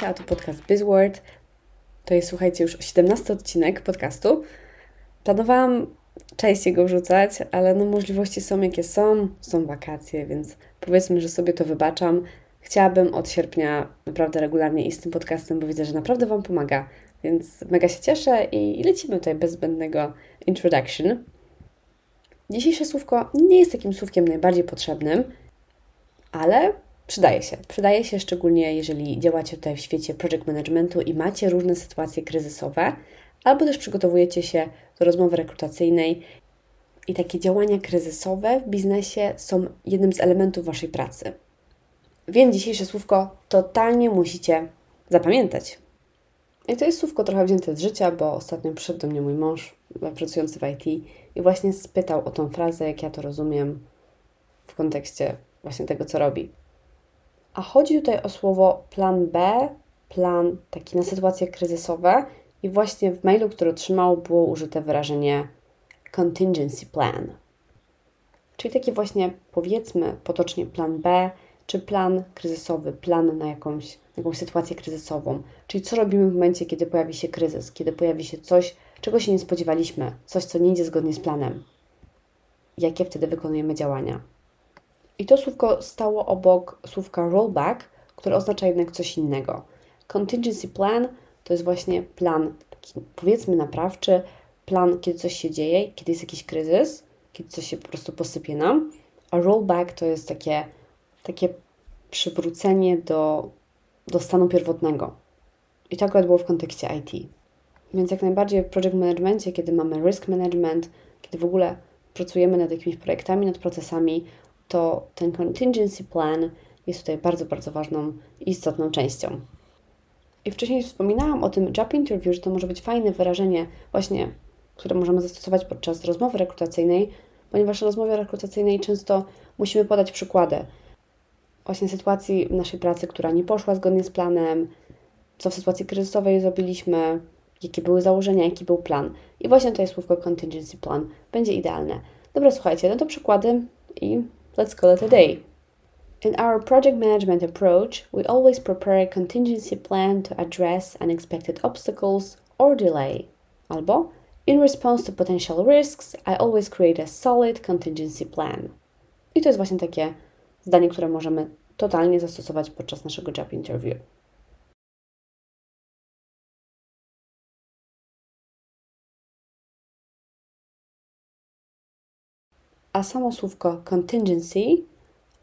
A to podcast BizWord. To jest, słuchajcie, już 17 odcinek podcastu. Planowałam częściej go wrzucać, ale no możliwości są jakie są. Są wakacje, więc powiedzmy, że sobie to wybaczam. Chciałabym od sierpnia naprawdę regularnie iść z tym podcastem, bo widzę, że naprawdę Wam pomaga. Więc mega się cieszę i lecimy tutaj bez zbędnego introduction. Dzisiejsze słówko nie jest takim słówkiem najbardziej potrzebnym, ale przydaje się. Przydaje się szczególnie, jeżeli działacie tutaj w świecie project managementu i macie różne sytuacje kryzysowe, albo też przygotowujecie się do rozmowy rekrutacyjnej i takie działania kryzysowe w biznesie są jednym z elementów Waszej pracy. Więc dzisiejsze słówko totalnie musicie zapamiętać. I to jest słówko trochę wzięte z życia, bo ostatnio przyszedł do mnie mój mąż, pracujący w IT, i właśnie spytał o tą frazę, jak ja to rozumiem w kontekście właśnie tego, co robi. A chodzi tutaj o słowo plan B, plan taki na sytuacje kryzysowe, i właśnie w mailu, który otrzymał, było użyte wyrażenie contingency plan. Czyli taki właśnie, powiedzmy potocznie, plan B, czy plan kryzysowy, plan na jakąś, jakąś sytuację kryzysową. Czyli co robimy w momencie, kiedy pojawi się kryzys, kiedy pojawi się coś, czego się nie spodziewaliśmy, coś, co nie idzie zgodnie z planem. Jakie wtedy wykonujemy działania? I to słówko stało obok słówka rollback, które oznacza jednak coś innego. Contingency plan to jest właśnie plan, taki powiedzmy naprawczy, plan, kiedy coś się dzieje, kiedy jest jakiś kryzys, kiedy coś się po prostu posypie nam, a rollback to jest takie, takie przywrócenie do, do stanu pierwotnego. I tak było w kontekście IT. Więc jak najbardziej w project managementie, kiedy mamy risk management, kiedy w ogóle pracujemy nad jakimiś projektami, nad procesami, to ten contingency plan jest tutaj bardzo, bardzo ważną i istotną częścią. I wcześniej wspominałam o tym job interview, że to może być fajne wyrażenie właśnie, które możemy zastosować podczas rozmowy rekrutacyjnej, ponieważ w rozmowie rekrutacyjnej często musimy podać przykłady właśnie sytuacji naszej pracy, która nie poszła zgodnie z planem, co w sytuacji kryzysowej zrobiliśmy, jakie były założenia, jaki był plan. I właśnie tutaj słówko contingency plan będzie idealne. Dobra, słuchajcie, no to przykłady i let's call it a day. In our project management approach, we always prepare a contingency plan to address unexpected obstacles or delay. Albo, in response to potential risks, I always create a solid contingency plan. I to jest właśnie takie zdanie, które możemy totalnie zastosować podczas naszego job interview. A samo słówko contingency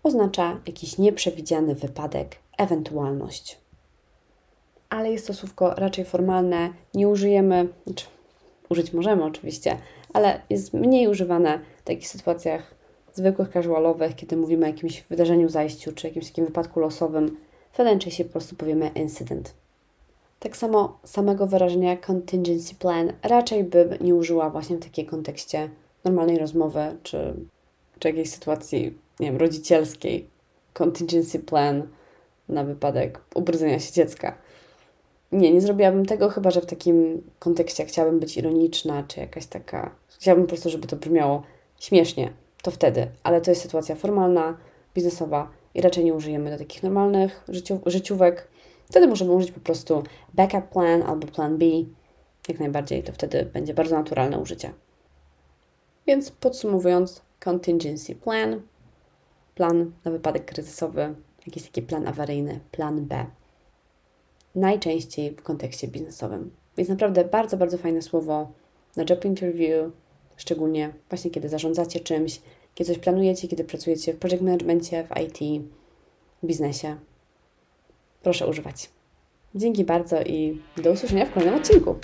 oznacza jakiś nieprzewidziany wypadek, ewentualność. Ale jest to słówko raczej formalne, nie użyjemy, znaczy użyć możemy oczywiście, ale jest mniej używane w takich sytuacjach zwykłych, casualowych, kiedy mówimy o jakimś wydarzeniu, zajściu czy jakimś takim wypadku losowym. Wtedy najczęściej po prostu powiemy incident. Tak samo samego wyrażenia contingency plan raczej bym nie użyła właśnie w takiej kontekście normalnej rozmowy, czy, czy jakiejś sytuacji, nie wiem, rodzicielskiej, contingency plan na wypadek ubrudzenia się dziecka. Nie, nie zrobiłabym tego, chyba że w takim kontekście chciałabym być ironiczna, czy jakaś taka. Chciałabym po prostu, żeby to brzmiało śmiesznie, to wtedy, ale to jest sytuacja formalna, biznesowa i raczej nie użyjemy do takich normalnych życiu, życiówek. Wtedy możemy użyć po prostu backup plan albo plan B. Jak najbardziej, to wtedy będzie bardzo naturalne użycie. Więc podsumowując, contingency plan, plan na wypadek kryzysowy, jakiś taki plan awaryjny, plan B. Najczęściej w kontekście biznesowym. Więc naprawdę bardzo, bardzo fajne słowo na job interview, szczególnie właśnie kiedy zarządzacie czymś, kiedy coś planujecie, kiedy pracujecie w project managementie, w IT, w biznesie. Proszę używać. Dzięki bardzo i do usłyszenia w kolejnym odcinku.